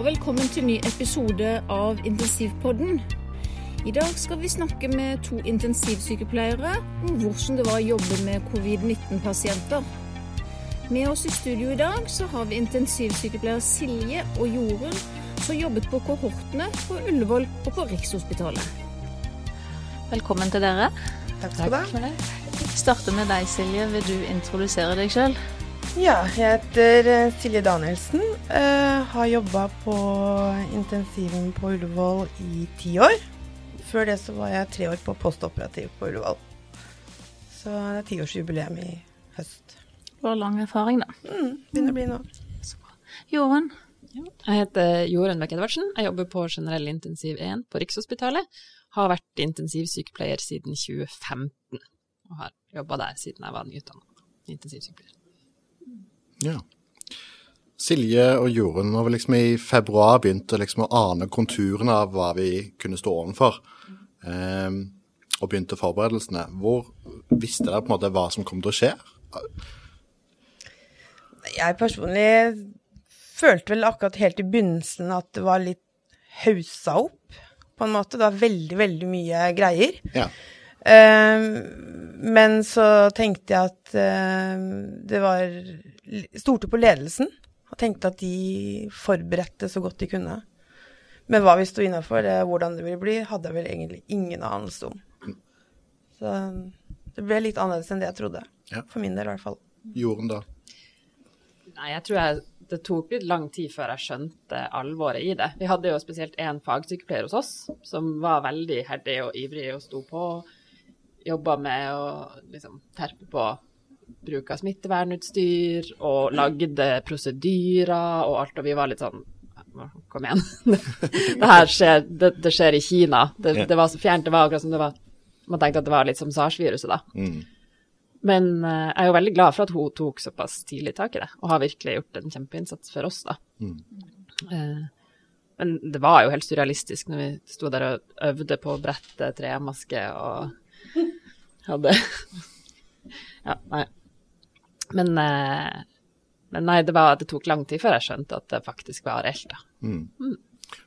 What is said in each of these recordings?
og velkommen til ny episode av Intensivpodden. I dag skal vi snakke med to intensivsykepleiere om hvordan det var å jobbe med covid-19-pasienter. Med oss i studio i dag så har vi intensivsykepleier Silje og Jorunn, som jobbet på kohortene på Ullevål og på Rikshospitalet. Velkommen til dere. Takk skal du ha. Vi starter med deg, Silje. Vil du introdusere deg sjøl? Ja, jeg heter eh, Silje Danielsen. Uh, har jobba på intensiven på Ullevål i ti år. Før det så var jeg tre år på postoperativ på Ullevål. Så det er tiårsjubileum i høst. Du har lang erfaring, da. Mm, begynner å bli nå. Jorunn? Jeg heter Jorunn Bech Edvardsen. Jeg jobber på generell intensiv 1 på Rikshospitalet. Har vært intensivsykepleier siden 2015, og har jobba der siden jeg var nyutdanna intensivsykepleier. Ja. Silje og Jorunn når vi liksom i februar begynte liksom å ane konturene av hva vi kunne stå overfor, Eh, og begynte forberedelsene. Hvor visste dere på en måte hva som kom til å skje? Jeg personlig følte vel akkurat helt i begynnelsen at det var litt haussa opp, på en måte. Det var veldig, veldig mye greier. Ja. Um, men så tenkte jeg at um, det var Stolte på ledelsen og tenkte at de forberedte så godt de kunne. Men hva vi sto innafor, hvordan det ville bli, hadde jeg vel egentlig ingen anelse om. Så det ble litt annerledes enn det jeg trodde. Ja. For min del i hvert fall. Jorden, da? Nei, jeg tror jeg, det tok litt lang tid før jeg skjønte alvoret i det. Vi hadde jo spesielt én fagsykepleier hos oss som var veldig herdig og ivrig og sto på. Jobba med å liksom terpe på bruk av smittevernutstyr og lagde prosedyrer og alt, og vi var litt sånn Kom igjen. det her skjer, det, det skjer i Kina. Det, det, var så fjernt. Det var akkurat som det var Man tenkte at det var litt som SARS-viruset, da. Mm. Men uh, jeg er jo veldig glad for at hun tok såpass tidlig tak i det, og har virkelig gjort en kjempeinnsats for oss, da. Mm. Uh, men det var jo helt surrealistisk når vi sto der og øvde på å brette tremaske og hadde Ja, nei. Men, uh, men nei, det, var, det, tok lang tid før jeg skjønte at det faktisk var reelt, da. Mm. Mm.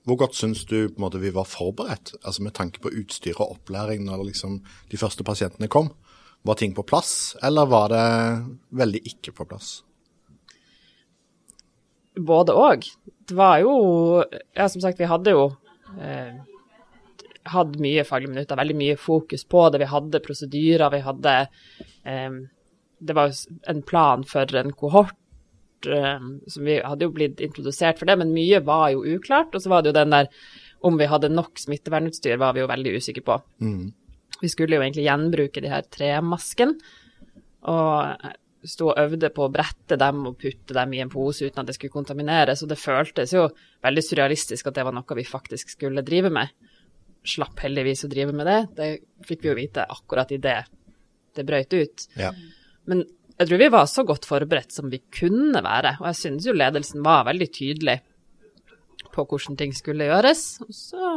Hvor godt syns du på en måte, vi var forberedt, altså med tanke på utstyr og opplæring når liksom, de første pasientene kom? Var ting på plass, eller var det veldig ikke på plass? Både òg. Det var jo Ja, som sagt, vi hadde jo eh, hatt mye faglige minutter, veldig mye fokus på det. Vi hadde prosedyrer, vi hadde um, Det var en plan for en kohort. um, som vi hadde jo blitt introdusert for det, men mye var jo uklart. Og så var det jo den der om vi hadde nok smittevernutstyr, var vi jo veldig usikre på. Mm. Vi skulle jo egentlig gjenbruke de her tremasken, og sto og øvde på å brette dem og putte dem i en pose uten at det skulle kontamineres, og det føltes jo veldig surrealistisk at det var noe vi faktisk skulle drive med. Slapp heldigvis å drive med det, det fikk vi jo vite akkurat idet det brøt ut. Ja. Men jeg tror vi var så godt forberedt som vi kunne være, og jeg synes jo ledelsen var veldig tydelig på hvordan ting skulle gjøres. Så,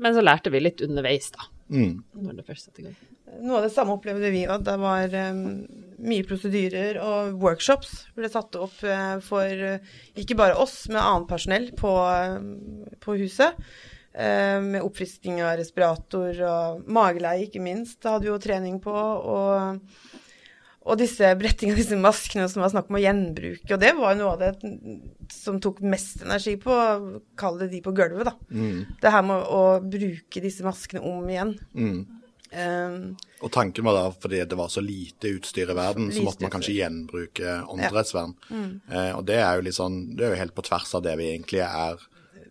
men så lærte vi litt underveis, da. Mm. Når det først satte i gang. Noe av det samme opplevde vi òg. Det var um, mye prosedyrer og workshops ble satt opp uh, for uh, ikke bare oss, men annet personell på, uh, på huset. Med oppfriskning av respirator og mageleie, ikke minst. Det hadde vi jo trening på. og og disse brettingene, disse maskene som var snakk om å gjenbruke. Og det var noe av det som tok mest energi på, kall det de på gulvet, da. Mm. Det her med å bruke disse maskene om igjen. Mm. Um, og tanken var da, fordi det var så lite utstyr i verden, så måtte man kanskje gjenbruke åndedrettsvern. Mm. Uh, og det er jo litt sånn, det er jo helt på tvers av det vi egentlig er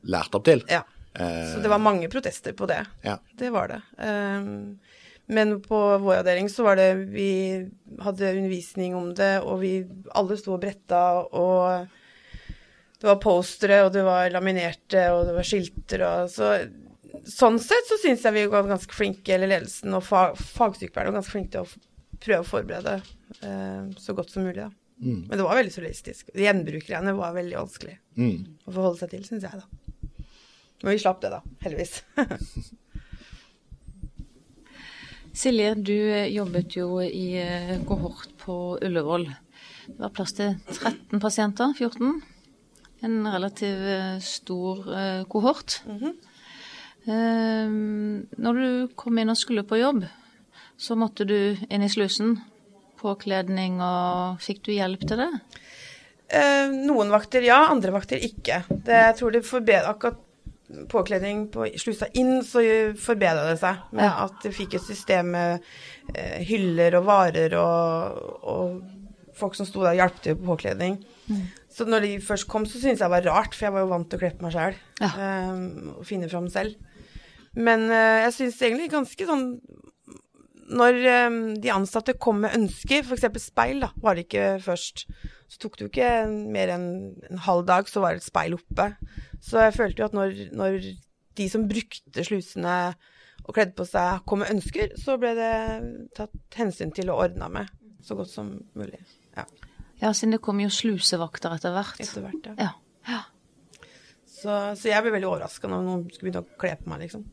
lært opp til. ja. Eh, Så det var mange protester på det. Ja. Det var det. Um, men på vår avdeling så var det Vi hadde undervisning om det, og vi alle sto og bretta, og det var postere, og det var laminerte, og det var skilter, og så Sånn sett så syns jeg vi var ganske flinke, eller ledelsen og fag, fagsykepleierne var ganske flinke til å prøve å forberede eh, så godt som mulig, da. Mm. Men det var veldig surrealistisk. Gjenbrukgreiene var veldig vanskelig Mm. å forholde seg til, syns jeg, da. Men vi slapp det, da. Heldigvis. Silje, du eh, jobbet jo i eh, kohort på Ullevål. Det var plass til 13 pasienter? 14? En relativt eh, stor kohort. kohort. -hmm. når du kom inn og skulle på jobb, så måtte du inn i slusen. Påkledning og Fikk du hjelp til det? Noen vakter ja, andre vakter ikke. Det, jeg tror det forbedret akkurat påkledning på slusa inn, så forbedra det seg. Med Ja. at det fikk et system med eh, hyller og varer og, og folk som sto der og hjalp til på påkledning. Så når de først kom, så syntes jeg det var rart, for jeg var jo vant til å kle på meg sjøl. Ja. og finne fram selv. Men eh, jeg syns egentlig ganske sånn Når eh, de ansatte kom med ønsker, f.eks. speil, da, var det ikke først. Så tok det jo ikke mer enn en halv dag, så var det et speil oppe. Så jeg følte jo at når, når de som brukte slusene og kledde på seg, kom med ønsker, så ble det tatt hensyn til og ordna med så godt som mulig. Ja, Ja, siden det kom jo slusevakter etter hvert. etter hvert, ja. Ja. ja. Så, så jeg ble veldig overraska når noen skulle begynne å kle på meg, liksom.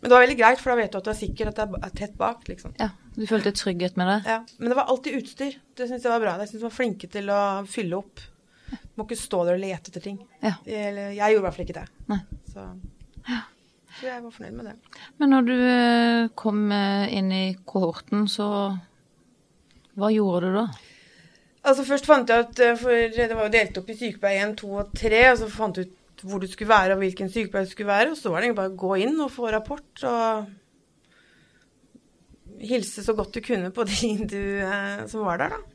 Men det var veldig greit, for da vet du at du er sikker, at det er- tett bak, liksom. ja. Du følte trygghet med det? Ja, Men det var alltid utstyr. Det syns jeg var bra. Jeg syns de var flinke til å fylle opp. Må ikke stå der og lete etter ting. Ja. Eller, jeg gjorde i hvert fall ikke det. Nei. Så, så jeg var fornøyd med det. Men når du eh, kom eh, inn i kohorten, så Hva gjorde du da? Altså Først fant jeg ut, eh, for det var jo delt opp i sykepleie 1, 2 og 3, og så fant jeg ut hvor du skulle være og hvilken sykepleier du skulle være, og så var det egentlig bare å gå inn og få rapport og hilse så godt du kunne på de du, som var der, da.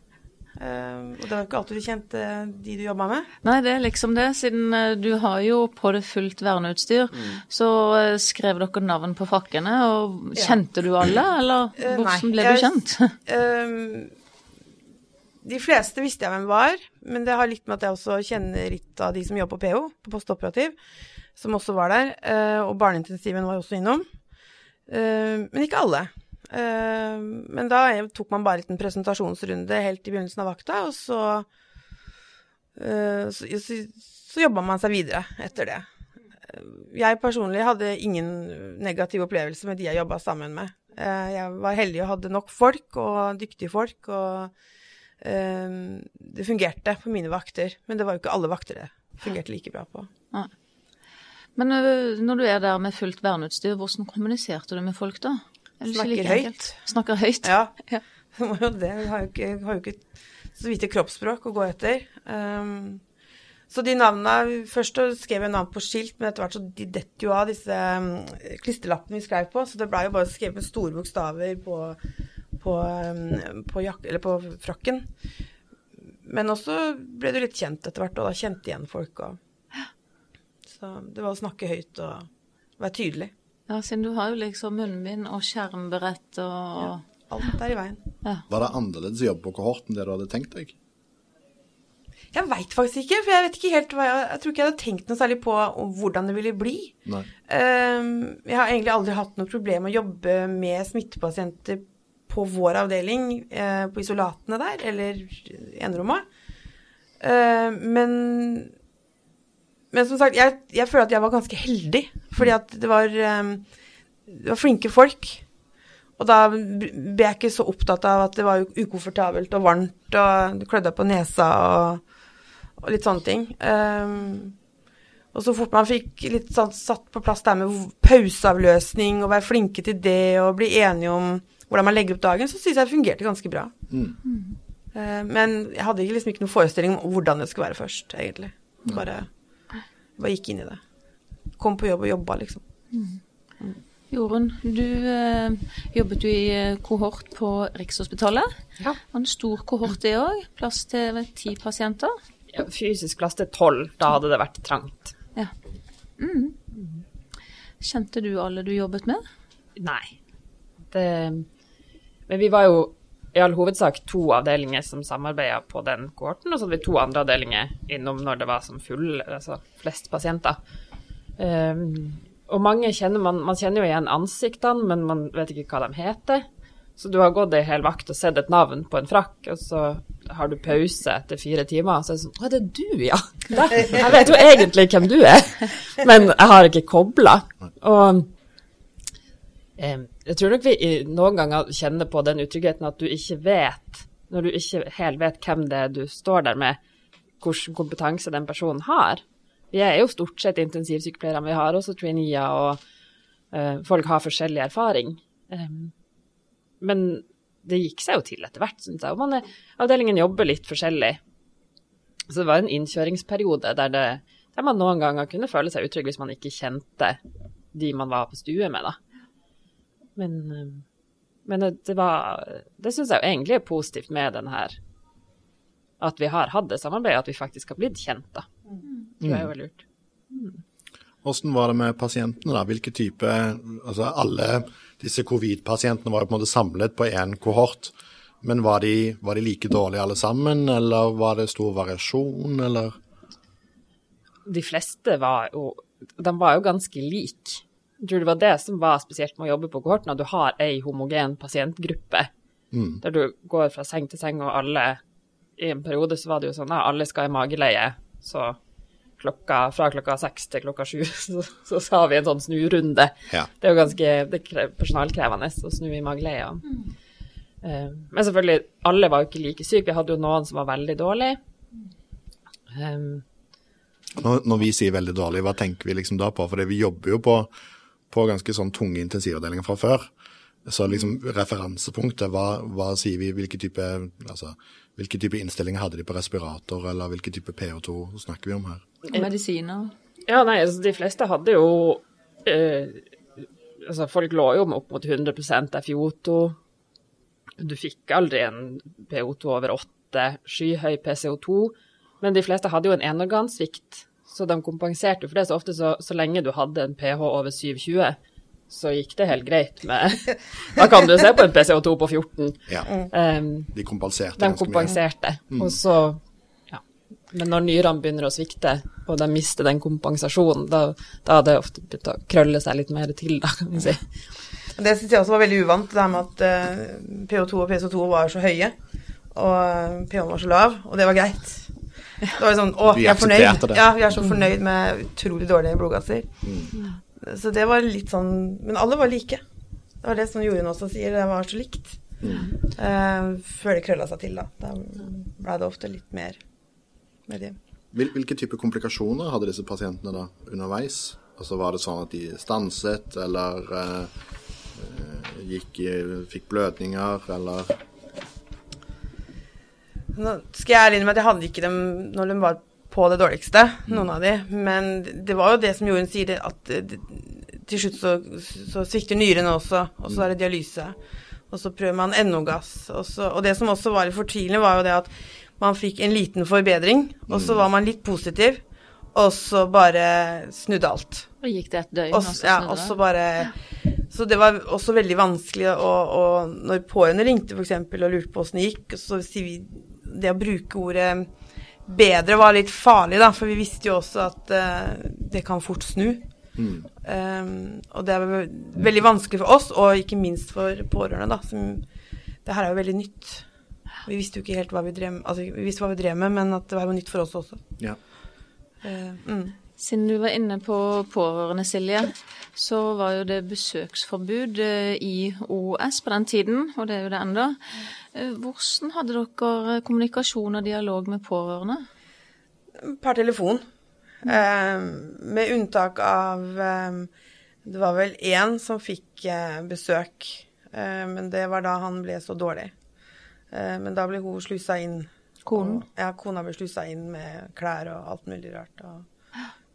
Eh, og det var ikke alltid du kjente de du jobba med. Nei, det er liksom det. Siden eh, du har jo på det fullt verneutstyr, så eh, skrev dere navn på frakkene. Og Ja. kjente du alle, eller Eh, hvordan ble jeg- du kjent? Ehm, de fleste visste jeg hvem var, men det har litt med at jeg også kjenner litt av de som jobber på PO, på postoperativ, som også var der. eh, og barneintensiven var jo også innom. Ehm, men ikke alle. Ehm, men da tok man bare en presentasjonsrunde helt i begynnelsen av vakta, og så eh, så, så, jobba man seg videre etter det. Jeg personlig hadde ingen negativ opplevelse med de jeg jobba sammen med. Eh, Jeg var heldig og hadde nok folk, og dyktige folk, og eh, det fungerte på mine vakter. Men det var jo ikke alle vakter det fungerte like bra på. Men når du er der med fullt verneutstyr, hvordan kommuniserte du med folk da? Er Snakker like høyt. Snakker høyt? Ja, Ja. det har jo ikke, har jo ikke så vidt kroppsspråk å gå etter. Um, så de navnene Først skrev jeg navn på skilt, men etter hvert så de detter jo av disse um, klisterlappene vi skrev på, så det blei jo bare skrevet med store bokstaver på, på, um, på, på frakken. Men også ble du litt kjent etter hvert, og da kjente igjen folk. Og, så det var å snakke høyt og være tydelig. Ja, siden du har jo liksom munnbind og skjermberett og ja. Alt er i veien. Var det annerledes jobb på kohorten det du hadde tenkt deg? Jeg veit faktisk ikke, for jeg vet ikke helt hva jeg Jeg tror ikke jeg hadde tenkt noe særlig på hvordan det ville bli. Ehm, jeg har egentlig aldri hatt noe problem med å jobbe med smittepasienter på vår avdeling, eh, på isolatene der, eller enerommet. Uh, men Men som sagt, jeg, jeg føler at jeg var ganske heldig, fordi at det var, ehm, det var flinke folk. Og da ble jeg ikke så opptatt av at det var ukomfortabelt og varmt, og du klødde deg på nesa og, og litt sånne ting. Um, og så fort man fikk litt sånn satt på plass det her med pauseavløsning, og være flinke til det, og bli enige om hvordan man legger opp dagen, så syns jeg det fungerte ganske bra. Eh, men jeg hadde liksom ikke noen forestilling om hvordan det skulle være først, egentlig. Bare, bare gikk inn i det. Kom på jobb og jobba, liksom. Jorunn, du eh, jobbet jo i eh, kohort på Rikshospitalet. Ja. Det var en stor kohort det òg. Plass til ti pasienter. Ja, fysisk plass til tolv, da hadde det vært trangt. Ja. Mm. Kjente du alle du jobbet med? Nei. Det, men vi var jo i all hovedsak to avdelinger som samarbeida på den kohorten, og så hadde vi to andre avdelinger innom når det var som full, altså flest pasienter. Um, og mange kjenner man, man kjenner jo igjen ansiktene, men man vet ikke hva de heter. Så du har gått ei hel vakt og sett et navn på en frakk, og så har du pause etter fire timer, og så er det sånn Å, det er du, ja! Jeg vet jo egentlig hvem du er, men jeg har ikke kobla. Og Em, Jeg tror nok vi noen ganger kjenner på den utryggheten at du ikke vet, når du ikke helt vet hvem det er du står der med, hvilken kompetanse den personen har. Vi er jo stort sett intensivsykepleiere, vi har også traineer, og uh, folk har forskjellig erfaring. Um, men det gikk seg jo til etter hvert, syns jeg. Og er, avdelingen jobber litt forskjellig. Så det var en innkjøringsperiode der, det, der man noen ganger kunne føle seg utrygg hvis man ikke kjente de man var på stue med, da. Men, men det, det var Det syns jeg jo egentlig er positivt med den her At vi har hatt det samarbeidet, at vi faktisk har blitt kjent, da. Det er jo lurt. lurt. Hvordan var det med pasientene, da? Hvilke type Altså alle disse covid-pasientene var jo på en måte samlet på én kohort. Men var de, var de, like dårlige alle sammen, eller var det stor variasjon, eller? De fleste var jo De var jo ganske like. Jeg tror det var det som var spesielt med å jobbe på kohorten, at du har ei homogen pasientgruppe. Mm. Der du går fra seng til seng, og alle I en periode så var det jo sånn at alle skal i mageleie, så klokka, fra klokka seks til klokka sju, så, så sa vi en sånn snurunde. Ja. Det er jo ganske det er personalkrevende å snu i mageleia. Mm. Uh, men selvfølgelig, alle var jo ikke like syke. Vi hadde jo noen som var veldig dårlige. Um, når, når, vi sier veldig dårlig, hva tenker vi liksom da på? For vi jobber jo på, på ganske sånn tunge intensivavdelinger fra før. Så liksom referansepunktet, hva, hva sier vi, hvilke type, altså, hvilke type innstillinger hadde de på respirator, eller hvilke type PO2 snakker vi om her? Medisiner? Ja, nei, altså de fleste hadde jo eh, Altså folk lå jo med opp mot 100% FiO2. Du fikk aldri en PO2 over 8, skyhøy PCO2. Men de fleste hadde jo en enorgansvikt, så de kompenserte for det. Så ofte så, så lenge du hadde en pH over 720, så gikk det helt greit med Da kan du se på en PCO2 på 14. Ja. Um, de kompenserte de kompenserte. Mm. Og så ja. Men når nyrene begynner å svikte, og de mister den kompensasjonen, da, da har det ofte begynt å krølle seg litt mer til, da, kan vi si. Det syns jeg også var veldig uvant, det her med at uh, eh, PO2 og PCO2 var så høye, og uh, pH-en var så lav, og det var greit. Det var sånn Å, jeg er fornøyd. Det. Ja, vi er så fornøyd med utrolig dårlige blodgasser. Mm. Så det var litt sånn Men alle var like. Det var det som Jorunn også sier, det var så likt. Mm. Uh, før det krølla seg til, da. Da ble det ofte litt mer med det. Hvilke type komplikasjoner hadde disse pasientene da underveis? Altså Var det sånn at de stanset, eller uh, gikk, fikk blødninger, eller Nå skal jeg ærlig innrømme at jeg hadde ikke dem når de var på det dårligste, noen av de. Men det var jo det som Jorunn sier, at til slutt så, så svikter nyrene også, og så er det dialyse. Og så prøver man NO-gass. Og, og, det som også var litt fortvilende, var jo det at man fikk en liten forbedring, og så var man litt positiv, og så bare snudde alt. Og gikk det et døgn, og så ja, og så bare Så det var også veldig vanskelig å, og Når pårørende ringte f.eks. og lurte på åssen det gikk, så sier vi det å bruke ordet bedre var litt farlig, da, for vi visste jo også at uh, det kan fort snu. Mm. Um, og det er veldig vanskelig for oss, og ikke minst for pårørende, da. Som, det her er jo veldig nytt. Vi visste jo ikke helt hva vi drev med, altså vi visste hva vi drev med, men at det var jo nytt for oss også. Ja. Uh, mm. Siden du var inne på pårørende, Silje, så var jo det besøksforbud eh, i OS på den tiden, og det er jo det enda. Eh, hvordan hadde dere kommunikasjon og dialog med pårørende? Per telefon. Eh, med unntak av Det var vel én som fikk besøk, eh, men det var da han ble så dårlig. men da ble hun slusa inn. Konen? ja, kona ble slusa inn med klær og alt mulig rart. og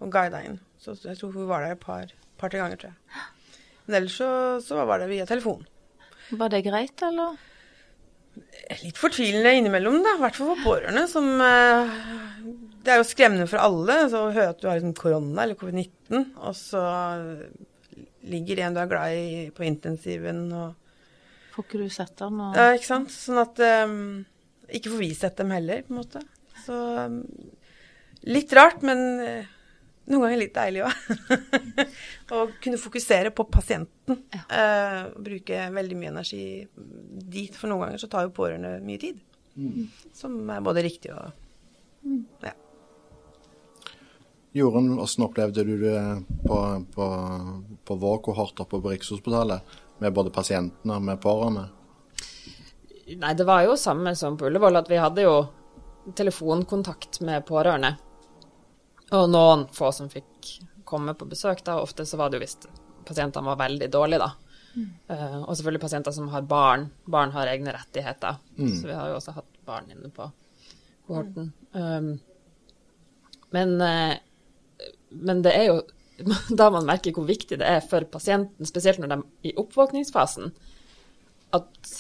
og guida inn. Så jeg tror hun var der et par, par-tre ganger, tror jeg. Men ellers så, så, var det via telefon. Var det greit, eller? Litt fortvilende innimellom, da. I hvert fall for pårørende, som uh, Det er jo skremmende for alle så å høre at du har liksom korona eller covid-19, og så ligger en du er glad i, på intensiven og Får ikke du sett? Og... Ja, ikke sant. Sånn at um, Ikke får vi sett dem heller, på en måte. Så um, litt rart, men noen ganger litt deilig òg. Å kunne fokusere på pasienten. Ja. Uh, bruke veldig mye energi dit. For noen ganger så tar jo pårørende mye tid. Mm. Som er både riktig og mm. ja. Jorunn, hvordan opplevde du det på, på, på vår kohort oppe på Rikshospitalet? Med både pasientene og med pårørende? Nei, det var jo samme som på Ullevål, at vi hadde jo telefonkontakt med pårørende. Og noen få som fikk komme på besøk, da. Ofte så var det jo hvis pasientene var veldig dårlige, da. Uh, og selvfølgelig pasienter som har barn. Barn har egne rettigheter. Så vi har jo også hatt barn inne på kohorten. Um, men, uh, men det er jo da man merker hvor viktig det er for pasienten, spesielt når de er i oppvåkningsfasen, at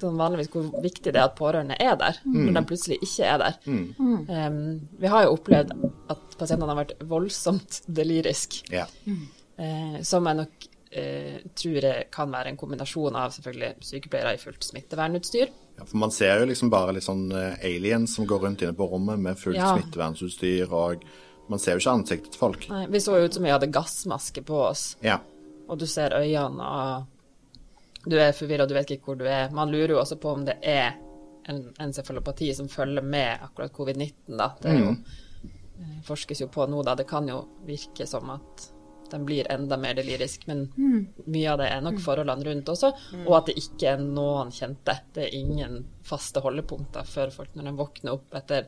sånn vanligvis hvor viktig det er at pårørende er der, når de plutselig ikke er der. Um, vi har jo opplevd at pasientene har vært voldsomt delirisk, Ja. uh, som jeg nok uh, tror kan være en kombinasjon av selvfølgelig sykepleiere i fullt smittevernutstyr. Ja, for Man ser jo liksom bare litt sånn eh, aliens som går rundt inne på rommet med fullt Ja. smittevernutstyr, og man ser jo ikke ansiktet til folk. Nei, vi så jo ut som vi hadde gassmaske på oss, Ja. og du ser øynene, og du er forvirra, du vet ikke hvor du er. Man lurer jo også på om det er en encefalopati som følger med akkurat covid-19, da. Det er jo, mm. forskes jo på nå, da. Det kan jo virke som at den blir enda mer delirisk, men mye av det er nok forholdene rundt også, og at det ikke er noen kjente. Det er ingen faste holdepunkter for folk når de våkner opp etter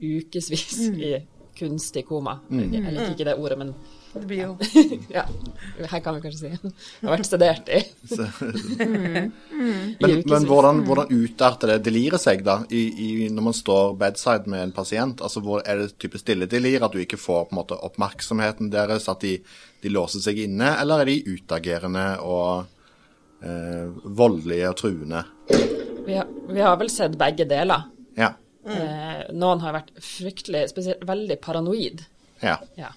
ukevis i kunstig koma. Jeg liker ikke det ordet, men Det blir jo ja, her kan vi kanskje si. Jeg har vært studert i men men hvordan, hvordan utarter det deliret seg, da, i, i, når man står bedside med en pasient? Altså, hvor Er det type stilledelir, at du ikke får på en måte oppmerksomheten deres, at de, de låser seg inne, eller er de utagerende og eh, voldelige og truende? Vi har, vi har vel sett begge deler. Ja. Eh, noen har vært fryktelig, spesielt veldig paranoid. ja. Ja.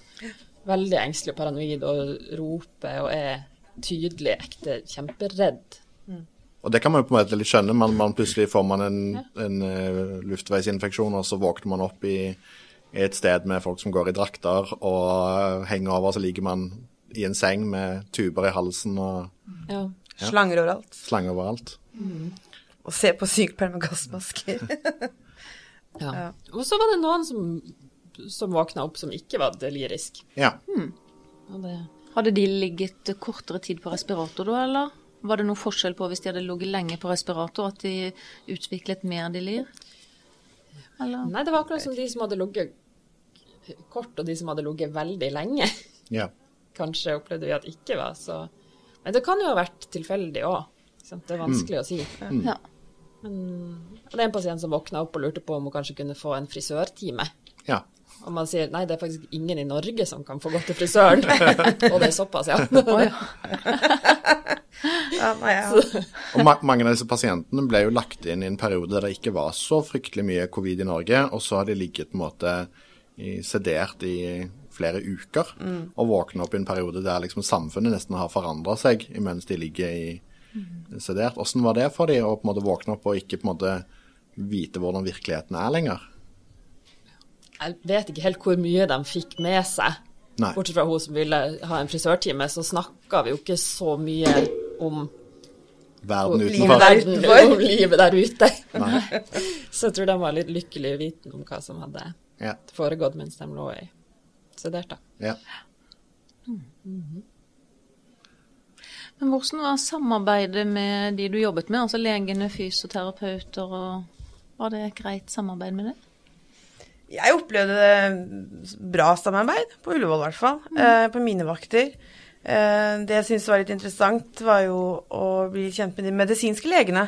Veldig engstelig og paranoid og roper og er tydelig ekte kjemperedd. Og det kan man jo på en måte litt skjønne. Man, man plutselig får man en, en uh, luftveisinfeksjon, og så våkner man opp i, i et sted med folk som går i drakter, og uh, henger over, så ligger man i en seng med tuber i halsen og Ja. slanger overalt. slanger overalt. Og se på sykepleiere med gassmasker. Ja. Og så var det noen som, som våkna opp som ikke var delirisk. Ja. Hmm. det, Hadde de ligget kortere tid på respirator da, eller? Var det noen forskjell på hvis de hadde ligget lenge på respirator, at de utviklet mer delir? Eller? nei, det var akkurat som de som hadde ligget kort, og de som hadde ligget veldig lenge. ja. Kanskje opplevde vi at ikke var så Men det kan jo ha vært tilfeldig òg. Det er vanskelig å si. Ja. Men og det er en pasient som våkna opp og lurte på om hun kanskje kunne få en frisørtime. ja. Og man sier nei, det er faktisk ingen i Norge som kan få gå til frisøren. og det er såpass, ja. Ja. Ja, nei, ja. Og ma mange av disse pasientene ble jo lagt inn i en periode der det ikke var så fryktelig mye covid i Norge, og så har de ligget på en måte i, sedert i flere uker, og våkna opp i en periode der liksom samfunnet nesten har forandra seg mens de ligger i sedert. Hvordan var det for de å på en måte våkne opp og ikke på en måte vite hvordan virkeligheten er lenger? Jeg vet ikke helt hvor mye de fikk med seg. Nei. Bortsett fra hun som ville ha en frisørtime, så snakka vi jo ikke så mye om Verden utenfor. verden, om livet der ute. Så jeg tror de var litt lykkelige i viten om hva som hadde Ja. foregått mens de lå i studert da. ja. Men hvordan var samarbeidet med de du jobbet med, altså legene, fysioterapeuter, og var det et greit samarbeid med det? Jeg opplevde bra samarbeid, på Ullevål i hvert fall, eh, på mine vakter. Eh, det jeg syntes var litt interessant, var jo å bli kjent med de medisinske legene.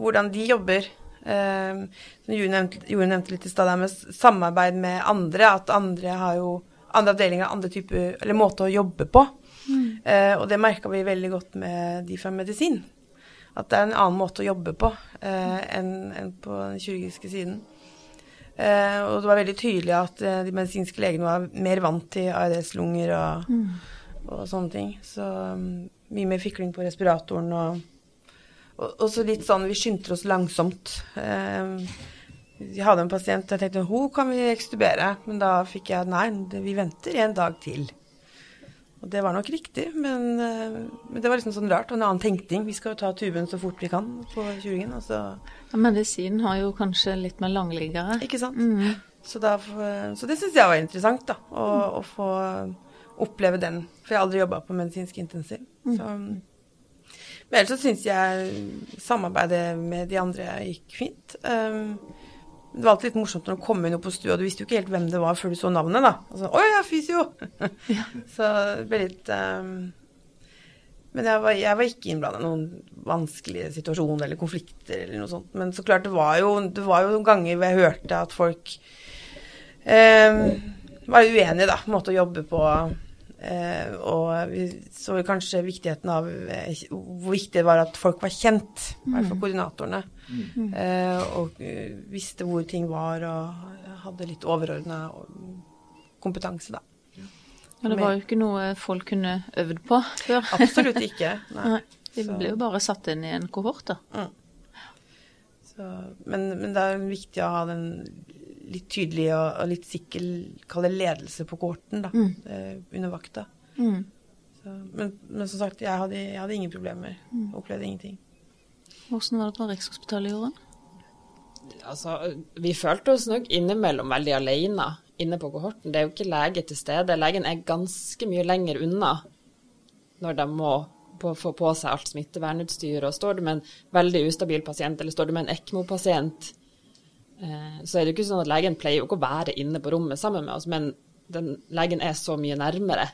Hvordan de jobber. Eh, som Jure nevnte, nevnte litt i stad, med samarbeid med andre. At andre har jo andre avdelinger har andre typer, eller måter å jobbe på. Eh, og det merka vi veldig godt med de fra medisin. At det er en annen måte å jobbe på eh, enn en på den kirurgiske siden. Eh, og det var veldig tydelig at eh, de medisinske legene var mer vant til ARDS-lunger og, og sånne ting. Så um, mye mer fikling på respiratoren og, og, så litt sånn Vi skyndte oss langsomt. Eh, vi hadde en pasient jeg tenkte hun kan vi ekstubere, men da fikk jeg nei, vi venter en dag til. Og det var nok riktig, men, eh, men det var liksom sånn rart. Og en annen tenkning. Vi skal jo ta tuben så fort vi kan på tjuringen. Og så Ja, medisin har jo kanskje litt mer langliggere. ikke sant? Så, da, så det syns jeg var interessant, da. Å, å få oppleve den. For jeg har aldri jobba på medisinsk intensiv. Så, men ellers så syns jeg samarbeidet med de andre gikk fint. Um, det var alltid litt morsomt når du kom inn på stua, du visste jo ikke helt hvem det var før du så navnet, da. Og så, Å ja, fysio! så det ble litt um, Men jeg var, jeg var ikke innblanda i noen vanskelige situasjoner eller konflikter eller noe sånt. Men så klart, det var jo, det var jo ganger hvor jeg hørte at folk um, var uenige, da, på måte å jobbe på. Uh, og vi så kanskje viktigheten av uh, hvor viktig det var at folk var kjent, i hvert fall mm. koordinatorene. Mm. Uh, og visste hvor ting var, og hadde litt overordna kompetanse, da. Ja, det var jo ikke noe folk kunne øvd på før. Absolutt ikke. Nei. De ble jo bare satt inn i en kohort, da. Mm. Så, men, men, det er viktig å ha den litt tydelig og, og litt sikker kall det ledelse på kohorten da, mm. eh, under vakta. Mm. Så, men, men, som sagt, jeg hadde, jeg hadde ingen problemer. Mm. Opplevde ingenting. Hvordan var det på Rikshospitalet, Jorunn? Altså, vi følte oss nok innimellom veldig alene inne på kohorten. Det er jo ikke lege til stede. Legen er ganske mye lenger unna når de må på, få på seg alt smittevernutstyr. Og står du med en veldig ustabil pasient, eller står du med en ECMO-pasient, så er det ikke sånn at legen pleier jo ikke å være inne på rommet sammen med oss, men den legen er så mye nærmere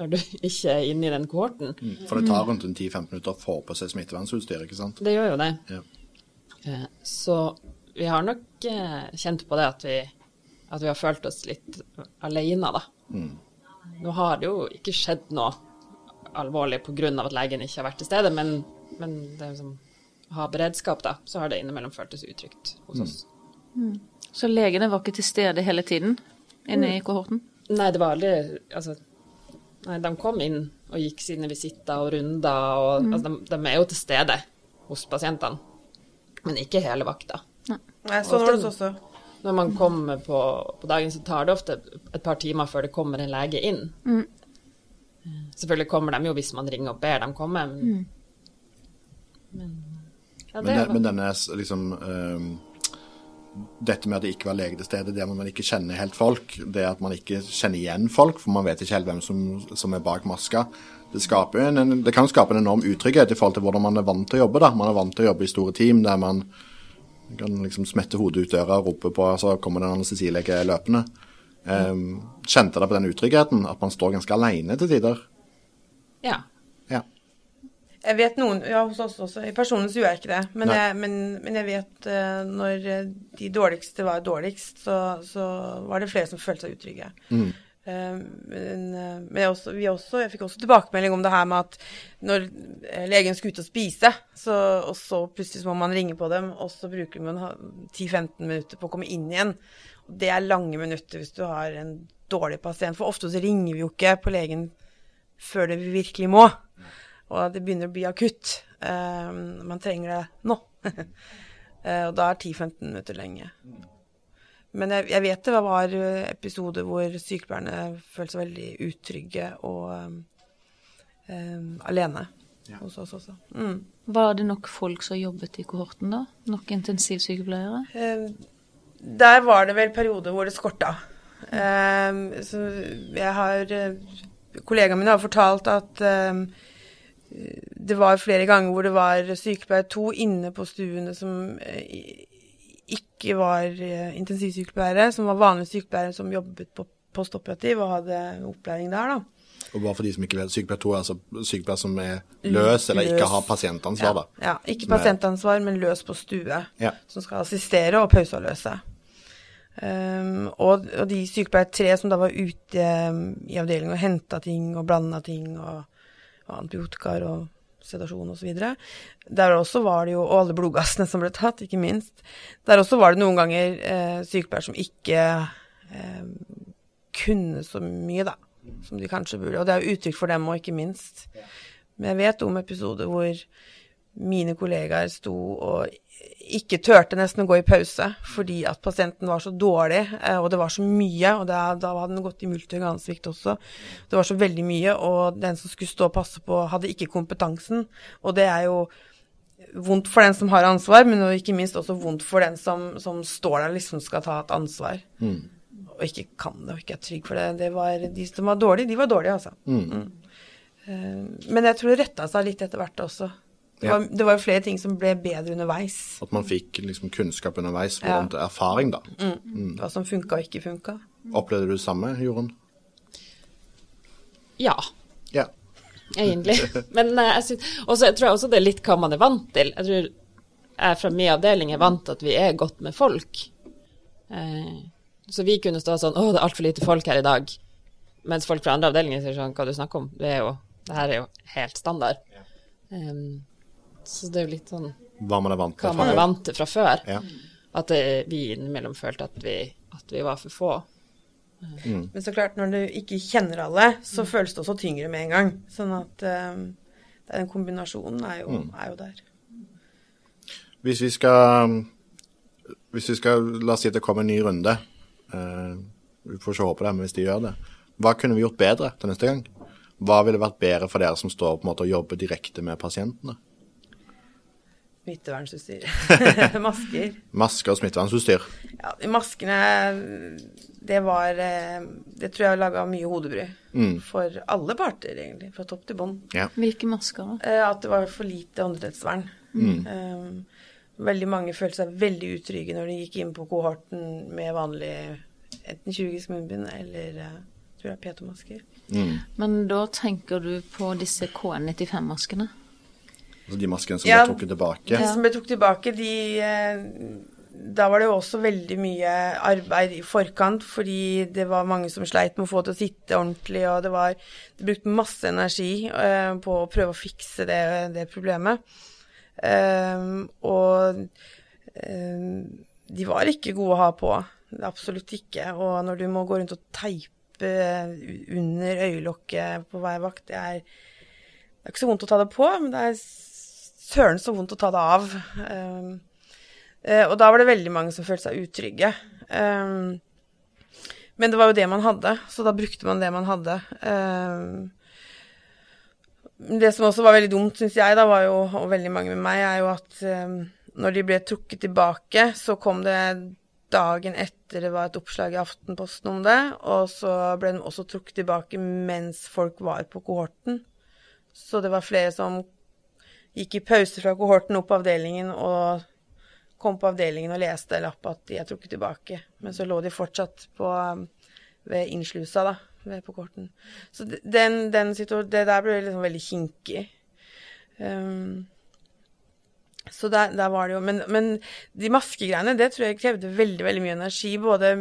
når du ikke er inne i den kohorten. Mm, for det tar rundt 10-15 minutter å få på seg smittevernutstyr, ikke sant? Det gjør jo det. Ja. Eh, så vi har nok eh, kjent på det at vi, at vi har følt oss litt alene, da. Mm. Nå har det jo ikke skjedd noe alvorlig pga. at legen ikke har vært til stede, men, men det er liksom, å ha beredskap, da, så har det innimellom føltes utrygt hos mm. oss. Mm. Så legene var ikke til stede hele tiden inne i mm. kohorten? Nei, det var aldri Altså, nei, de kom inn og gikk sine visitter og runder, og mm. altså, de, de, er jo til stede hos pasientene, men ikke hele vakta. Nei, nei sånn var det også. Når man kommer på, på, dagen, så tar det ofte et par timer før det kommer en lege inn. Mm. Selvfølgelig kommer de jo hvis man ringer og ber dem komme, men, mm. men, ja, men, men denne liksom um dette med at det ikke var lege til stede, det at man ikke kjenner helt folk, det at man ikke kjenner igjen folk, for man vet ikke helt hvem som, som er bak maska, det, en, det, kan skape en enorm utrygghet i forhold til hvordan man er vant til å jobbe. da. Man er vant til å jobbe i store team der man kan liksom smette hodet ut døra og rope på, så kommer den anestesilege løpende. Um, kjente dere på den utryggheten, at man står ganske alene til tider? Ja. Jeg vet noen Ja, hos oss også. I personen så gjør jeg ikke det. Men, jeg, men, men jeg, vet uh, når de dårligste var dårligst, så, så, var det flere som følte seg utrygge. Mm. Uh, men, uh, men jeg, også, også, jeg, fikk også tilbakemelding om det her med at når legen skal ut og spise, så, og så plutselig må man ringe på dem, og så bruker man 10-15 minutter på å komme inn igjen. Det er lange minutter hvis du har en dårlig pasient. For ofte så ringer vi jo ikke på legen før det vi virkelig må og det begynner å bli akutt. Uh, man trenger det nå. uh, og da er 10-15 minutter lenge. Men jeg, jeg, vet det var episoder hvor sykepleierne følte seg veldig utrygge og um, alene ja. hos oss også. Mm. Var det nok folk som jobbet i kohorten da? Nok intensivsykepleiere? Uh, der var det vel perioder hvor det skorta. så jeg har Kollegaene mine har fortalt at det var flere ganger hvor det var sykepleier to inne på stuene som eh, ikke var eh, intensivsykepleiere, som var vanlige sykepleiere som jobbet på postoperativ og hadde opplæring der, da. Og bare for de som ikke vet, sykepleier to er altså sykepleier som er løs, eller løs. ikke har pasientansvar, da. Ja, ikke pasientansvar, men løs på stue. Ja. Som skal assistere og pauseavløse. Um, og, og, de sykepleier tre som da var ute um, i avdelingen og henta ting og blanda ting og antibiotikaer og sedasjon osv. Der også var det jo, og alle blodgassene som ble tatt, ikke minst. Der også var det noen ganger eh, sykepleiere som ikke eh, kunne så mye, da, som de kanskje burde. Og det er jo uttrykk for dem òg, ikke minst. Men jeg vet om episoder hvor mine kollegaer sto og ikke turte nesten å gå i pause fordi at pasienten var så dårlig, eh, og det var så mye. Og det, da hadde den gått i multiorgansvikt også. Det var så veldig mye, og den som skulle stå og passe på, hadde ikke kompetansen. Og det er jo vondt for den som har ansvar, men ikke minst også vondt for den som, som står der liksom skal ta et ansvar. Mm. Og ikke kan det, og ikke er trygg for det. det var, de som var dårlige, de var dårlige, altså. Mm. Mm. Uh, men jeg tror det retta seg litt etter hvert også. Det, var, det var flere ting som ble bedre underveis. At man fikk liksom kunnskap underveis, Ja. hvordan erfaring, da. Hva som funka og ikke funka. Opplevde du det samme, Jorunn? Ja, Ja. egentlig. Men jeg synes, også, jeg tror også det er litt hva man er vant til. Jeg tror jeg fra min avdeling er vant til at vi er godt med folk. Eh, så vi kunne stå sånn Å, det er altfor lite folk her i dag. Mens folk fra andre avdelinger sier sånn Hva du snakker om? Det, er jo, det her er jo helt standard. Um, så det er jo litt sånn Hva man er vant til. fra, er vant til fra før. Ja. At det, vi innimellom følte at vi, at vi var for få. Men så klart, når du ikke kjenner alle, så føles det også tyngre med en gang. Sånn at um, den kombinasjonen er jo, er jo der. Hvis vi skal Hvis vi skal La oss si at det kommer en ny runde. Uh, vi får ikke håpe det, men hvis de gjør det. Hva kunne vi gjort bedre til neste gang? Hva ville vært bedre for dere som står på en måte og jobber direkte med pasientene? Smittevernutstyr. Masker. Masker og smittevernutstyr. Ja, maskene Det var eh, Det tror jeg laga mye hodebry. Mm. For alle parter, egentlig. Fra topp til bånn. Ja. Hvilke masker da? Eh, At det var for lite åndedrettsvern. Mm. Um, veldig mange følte seg veldig utrygge når de gikk inn på kohorten med vanlig enten kirurgisk munnbind eller tror jeg PT-masker. Mm. Men da tenker du på disse KN95-maskene? Altså de maskene som Ja. ble trukket tilbake. De som ble trukket tilbake, de eh, Da var det jo også veldig mye arbeid i forkant, fordi det var mange som sleit med å få til å sitte ordentlig, og det var Det brukte masse energi eh, på å prøve å fikse det, det problemet. Eh, og de var ikke gode å ha på. Absolutt ikke. Og når du må gå rundt og teipe under øyelokket på hver vakt, det er det er ikke så vondt å ta det på, men det er søren så vondt å ta det av. Um, og da var det veldig mange som følte seg utrygge. Um, men det var jo det man hadde, så da brukte man det man hadde. Um, det som også var veldig dumt, syns jeg, da, var jo, og veldig mange med meg, er jo at um, når de ble trukket tilbake, så kom det dagen etter det var et oppslag i Aftenposten om det, og så ble de også trukket tilbake mens folk var på kohorten. Så det var flere som gikk i pause fra kohorten opp avdelingen og kom på avdelingen og leste lapp at de er trukket tilbake. Men så lå de fortsatt på, um, ved innslusa, da, ved på kohorten. Så den, den det der ble liksom veldig kinkig. Um, så der, der var det jo men, men de maskegreiene, det tror jeg krevde veldig, veldig mye energi. Både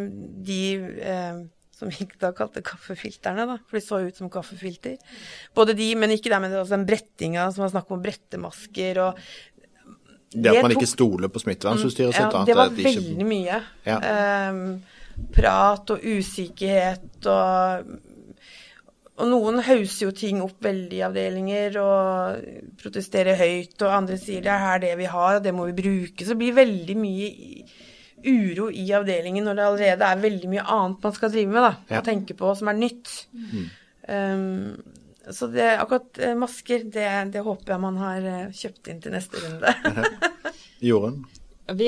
de eh, som vi da kalte kaffefilterne, da, for de så ut som kaffefilter. Både de, men ikke der med altså den brettinga som var snakk om brettemasker og Det at man tok- ikke stoler på smittevernutstyret sitt. ja, det var var veldig ikke- mye. Ja. Um, prat og usikkerhet og Og noen hauser jo ting opp veldig i avdelinger og protesterer høyt, og andre sier det er her det vi har, og det må vi bruke. Så det blir veldig mye uro i avdelingen når det allerede er veldig mye annet man skal drive med, da, Ja. og tenke på, som er nytt. Ehm, så det, akkurat eh, masker, det, det håper jeg man har eh, kjøpt inn til neste runde. Jorunn? Vi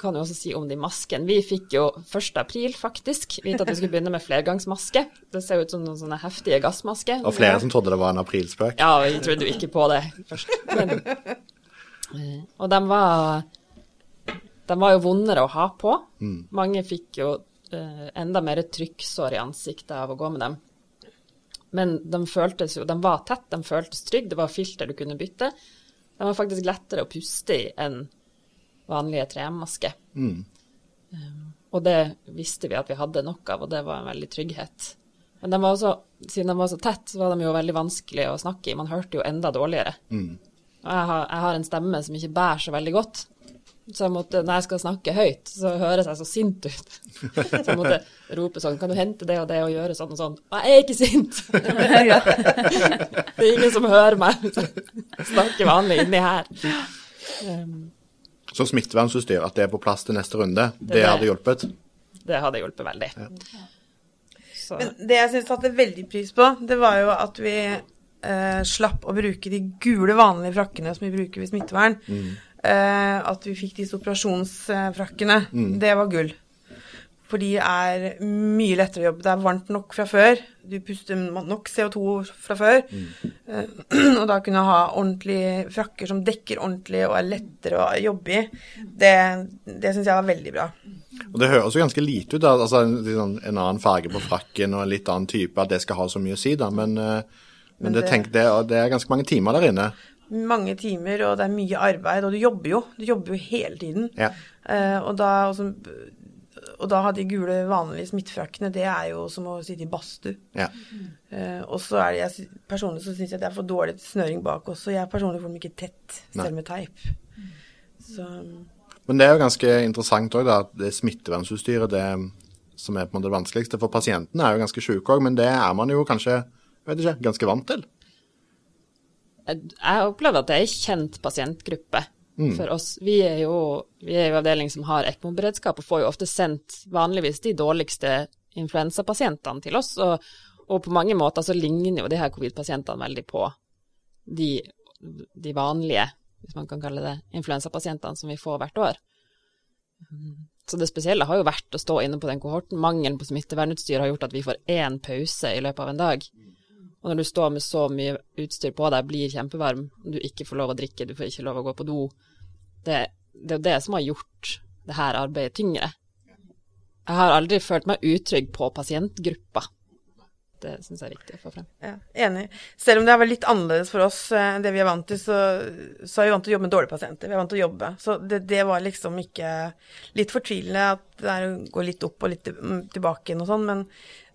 kan jo også si om de maskene. Vi fikk jo 1. april faktisk vite at vi skulle begynne med flergangsmaske. Det ser ut som noen sånne heftige gassmasker. Og flere som trodde det var en aprilspøk. Ja, vi trodde jo ikke på det først. Men, eh, og de var, de var jo vondere å ha på. Mange fikk jo eh, enda mer trykksår i ansiktet av å gå med dem. Men de føltes jo, de var tett, de føltes trygge, det var filter du kunne bytte. De var faktisk lettere å puste i enn vanlige tremasker. Um, og det visste vi at vi hadde nok av, og det var en veldig trygghet. Men de var også, siden de var så tett, så var de jo veldig vanskelig å snakke i. Man hørte jo enda dårligere. Og jeg har, jeg har en stemme som ikke bærer så veldig godt. Så jeg måtte, når jeg skal snakke høyt, så høres jeg så sint ut. Så jeg måtte rope sånn Kan du hente det og det og gjøre sånn og sånn? Jeg er ikke sint! Det er ingen som hører meg. Snakke vanlig inni her. Um, Så smittevernutstyr, at det er på plass til neste runde, det, det. hadde hjulpet. det hadde hjulpet veldig. Så, Men det jeg syns satte veldig pris på, det var jo at vi eh, slapp å bruke de gule, vanlige frakkene som vi bruker ved smittevern. Eh, at vi fikk disse operasjonsfrakkene. Det var gull. For de er mye lettere å jobbe. Det er varmt nok fra før. Du puster nok CO2 fra før. Eh, og da kunne ha ordentlige frakker som dekker ordentlig og er lettere å jobbe i, det, det syns jeg var veldig bra. Og Det høres jo ganske lite ut, da. altså en, en annen farge på frakken og en litt annen type, at det skal ha så mye å si, da. Men, eh, men, Men det, det- tenk, det, det er ganske mange timer der inne. Mange timer, og det er mye arbeid, og du jobber jo. Du jobber jo hele tiden. Ja. Uh, og, da, også, og da har de gule, vanlige smittefrakkene, det er jo som å sitte i badstue. Ja. Uh, og så er det jeg, personlig så syns jeg det er for dårlig snøring bak også. Jeg personlig får dem ikke tett, selv med teip. Så Men det er jo ganske interessant òg, at det smittevernutstyret det som er på en måte det vanskeligste. For pasientene er jo ganske sjuke òg, men det er man jo kanskje vet ikke, ganske vant til. Jeg opplever at det er en kjent pasientgruppe for oss. Vi er jo vi er jo avdeling som har ECMO-beredskap og får jo ofte sendt vanligvis de dårligste influensapasientene til oss. Og, og på mange måter så ligner jo de her covid-pasientene veldig på de, de vanlige, hvis man kan kalle det, influensapasientene som vi får hvert år. Så det spesielle har jo vært å stå inne på den kohorten. Mangelen på smittevernutstyr har gjort at vi får én pause i løpet av en dag. Og når du står med så mye utstyr på deg, blir kjempevarm, du ikke får lov å drikke, du får ikke lov å gå på do, det, det er jo det som har gjort det her arbeidet tyngre. Jeg har aldri følt meg utrygg på pasientgruppa. Det syns jeg er viktig å få frem. ja, enig. Selv om det vært litt annerledes for oss eh, enn det vi er vant til, så, så er vi vant til å jobbe med dårlige pasienter. Vi er vant til å jobbe. Så det, det var liksom ikke Litt fortvilende at det går litt opp og litt mm, tilbake igjen og sånn, men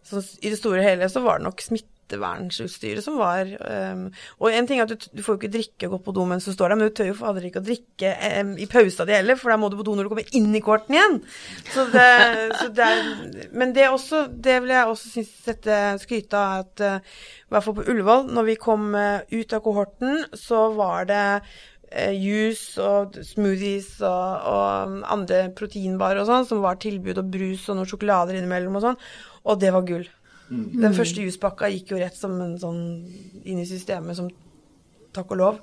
så, i det store og hele så var det nok smittevernutstyret som var um, Og en ting er at du, du får jo ikke drikke og gå på do mens du står der, men du tør jo fader ikke å drikke um, i pausa di heller, for da må du på do når du kommer inn i kvarten igjen. Så det, så det er, men det også, det vil jeg også synes sette skryte av, at uh, i hvert fall på Ullevål, når vi kom uh, ut av kohorten, så var det eh, juice og smoothies og, og andre proteinbarer og sånn, som var tilbud, og brus og noen sjokolader innimellom og sånn. Og det var gull. Den første juspakka gikk jo rett som en sånn inn i systemet, som takk og lov.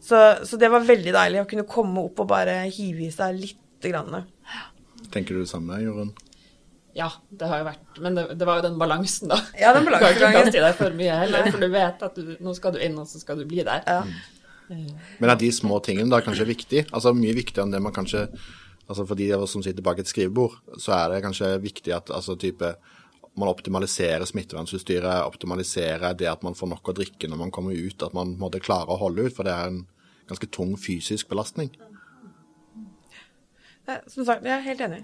Så, så det var veldig deilig å kunne komme opp og bare hive i seg lite grann. Tenker du det samme, Jorunn? Ja, det har jo vært Men det, det var jo den balansen, da. Ja, den Du kan ikke kaste i deg for mye heller, for du vet at du, nå skal du inn, og så skal du bli der. Ja. Men er de små tingene da kanskje viktig? Altså mye viktigere enn det man kanskje altså For de av oss som sitter bak et skrivebord, så er det kanskje viktig at altså type man optimaliserer smittevernutstyret, optimaliserer det at man får nok å drikke når man kommer ut, at man måtte klare å holde ut, for det er en ganske tung fysisk belastning. Som sagt, jeg er helt enig.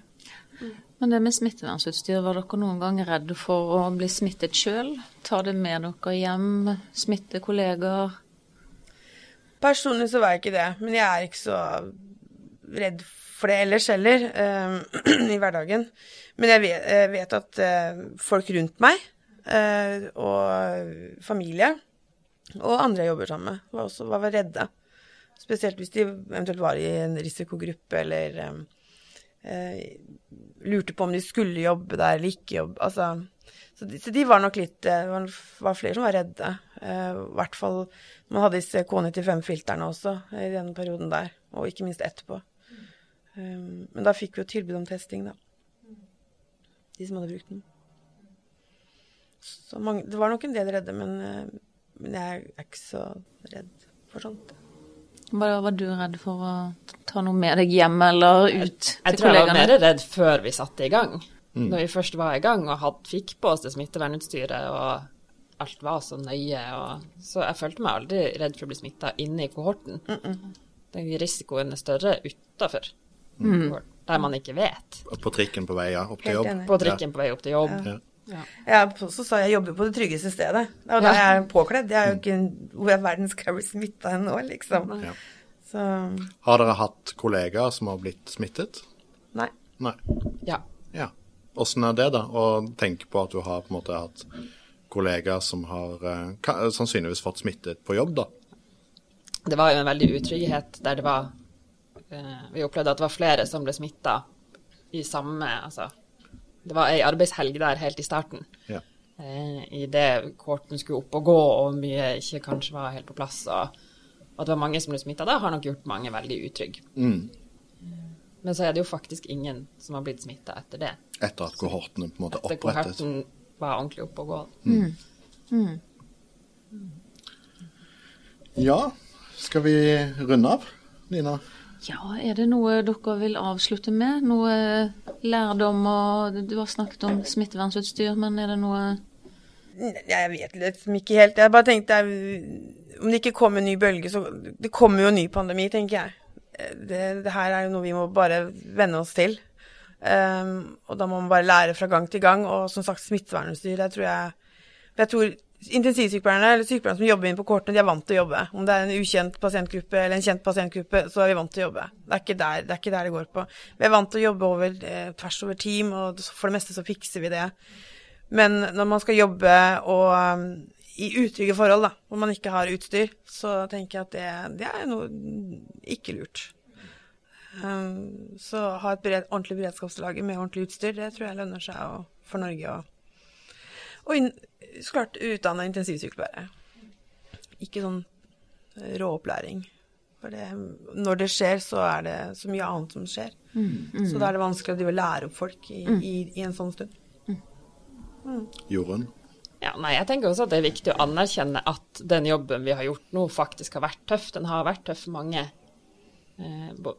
Men det med smittevernutstyr, var dere noen gang redde for å bli smittet sjøl? Ta det med dere hjem, smitte kollegaer? Personlig så var jeg ikke det, men jeg er ikke så redd for det ellers heller, eh, i hverdagen. Men jeg vet, jeg vet at eh, folk rundt meg, eh, og familie, og andre jeg jobber sammen med, var også var redde. Spesielt hvis de eventuelt var i en risikogruppe, eller eh, eh, lurte på om de skulle jobbe der eller ikke jobbe. Altså, så, de, så de var nok litt eh, Det var, var flere som var redde. Eh, I hvert fall Man hadde disse K95-filterne også i den perioden der, og ikke minst etterpå. Um, men da fikk vi jo tilbud om testing, da. De som hadde brukt den. Så mange, det var nok en del redde, men, eh, men jeg er ikke så redd for sånt. Var, var du redd for å ta noe med deg hjem eller ut Jeg til tror jeg var mer redd før vi satte i gang. Når vi først var i gang og had, fikk på oss det smittevernutstyret og alt var så nøye. Og, så jeg følte meg aldri redd for å bli smitta inne i kohorten. Den risikoen er større utafor, der man ikke vet. På trikken på vei ja, opp til jobb. På trikken på vei opp til jobb. Ja. Ja. Jeg så sa jeg jobber på det tryggeste stedet. Det er jo jeg er påkledd. Jeg er jo ikke Hvor i verden skal jeg bli smitta nå, liksom? Ja. Så Har dere hatt kollegaer som har blitt smittet? nei. Nei. ja. Ja. Åssen er det, da? Å tenke på at du har på en måte hatt kollegaer som har eh, sannsynligvis fått smittet på jobb, da. Det var jo en veldig utrygghet der det var Vi opplevde at det var flere som ble smitta i samme Altså, det var ei arbeidshelg der helt i starten. Ja. Eh, I det kohorten skulle opp og gå, og mye ikke kanskje var helt på plass. Og, og at det var mange som ble smitta da, har nok gjort mange veldig utrygge. Mm. Men så er det jo faktisk ingen som har blitt smitta etter det. Etter at kohortene på en måte Etter opprettet. kohorten var ordentlig oppe og gå. Ja, skal vi runde av, Nina? Ja, er det noe dere vil avslutte med? Noe lærdom og Du har snakket om smittevernutstyr, men er det noe Jeg vet liksom ikke helt. Jeg bare tenkte om det ikke kommer en ny bølge, så Det kommer jo en ny pandemi, tenker jeg. Det, det her er jo noe vi må bare venne oss til. Um, og da må man bare lære fra gang til gang. Og som sagt, smittevernutstyr, det tror jeg Jeg tror intensivsykepleierne eller sykepleierne som jobber inn på kortene, de er vant til å jobbe. Om det er en ukjent pasientgruppe eller en kjent pasientgruppe, så er vi vant til å jobbe. Det er ikke der det, er ikke der det går på. Vi er vant til å jobbe over, eh, tvers over team, og for det meste så fikser vi det. Men når man skal jobbe og um, i utrygge forhold, da, hvor man ikke har utstyr, så tenker jeg at det, det er noe ikke lurt. Um, så ha et bered, ordentlig beredskapslager med ordentlig utstyr, det tror jeg lønner seg å, for Norge. Og, og så klart utdanna intensivsykepleiere. Ikke sånn eh, råopplæring. For det, når det skjer, så er det så mye annet som skjer. Så da er det vanskelig å lære opp folk i, i, i en sånn stund. Jorunn? Ja, nei, jeg tenker også at det er viktig å anerkjenne at den jobben vi har gjort nå, faktisk har vært tøff. Den har vært tøff for mange. Eh,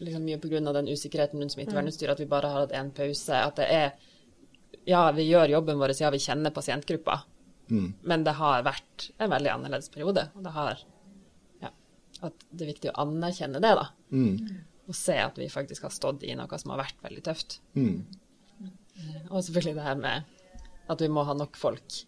liksom mye pga. den usikkerheten rundt smittevernutstyret, at vi bare har hatt én pause. At det er Ja, vi gjør jobben vår, ja, vi kjenner pasientgruppa, men det har vært en veldig annerledes periode. Og det har Ja. At det er viktig å anerkjenne det, da. Og se at vi faktisk har stått i noe som har vært veldig tøft. Mm. Eh, Og selvfølgelig det her med at vi må ha nok folk.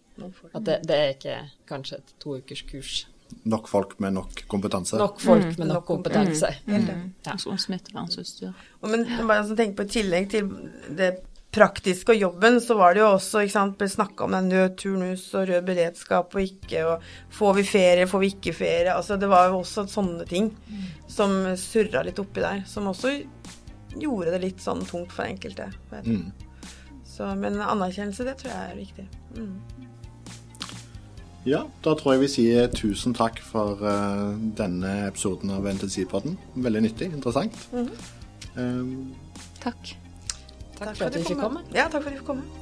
At det, det er ikke kanskje et to ukers kurs. Nok folk med nok kompetanse? Nok folk med nok kompetanse. ja. Og smittevernutstyr? Og Men bare tenk på i tillegg til det praktiske og jobben, så var det jo også ikke sant, ble snakka om den rød turnus og rød beredskap og ikke, og får vi ferie, får vi ikke ferie. Altså det var jo også sånne ting som surra litt oppi der, som også gjorde det litt sånn tungt for enkelte. Mm. Så, men anerkjennelse, det tror jeg er viktig. Mm. Ja, da tror jeg vi sier tusen takk for uh, denne episoden av Intensivpodden. Veldig nyttig, interessant. Um, Takk. Takk for at du fikk komme. Ja, takk for at du fikk komme.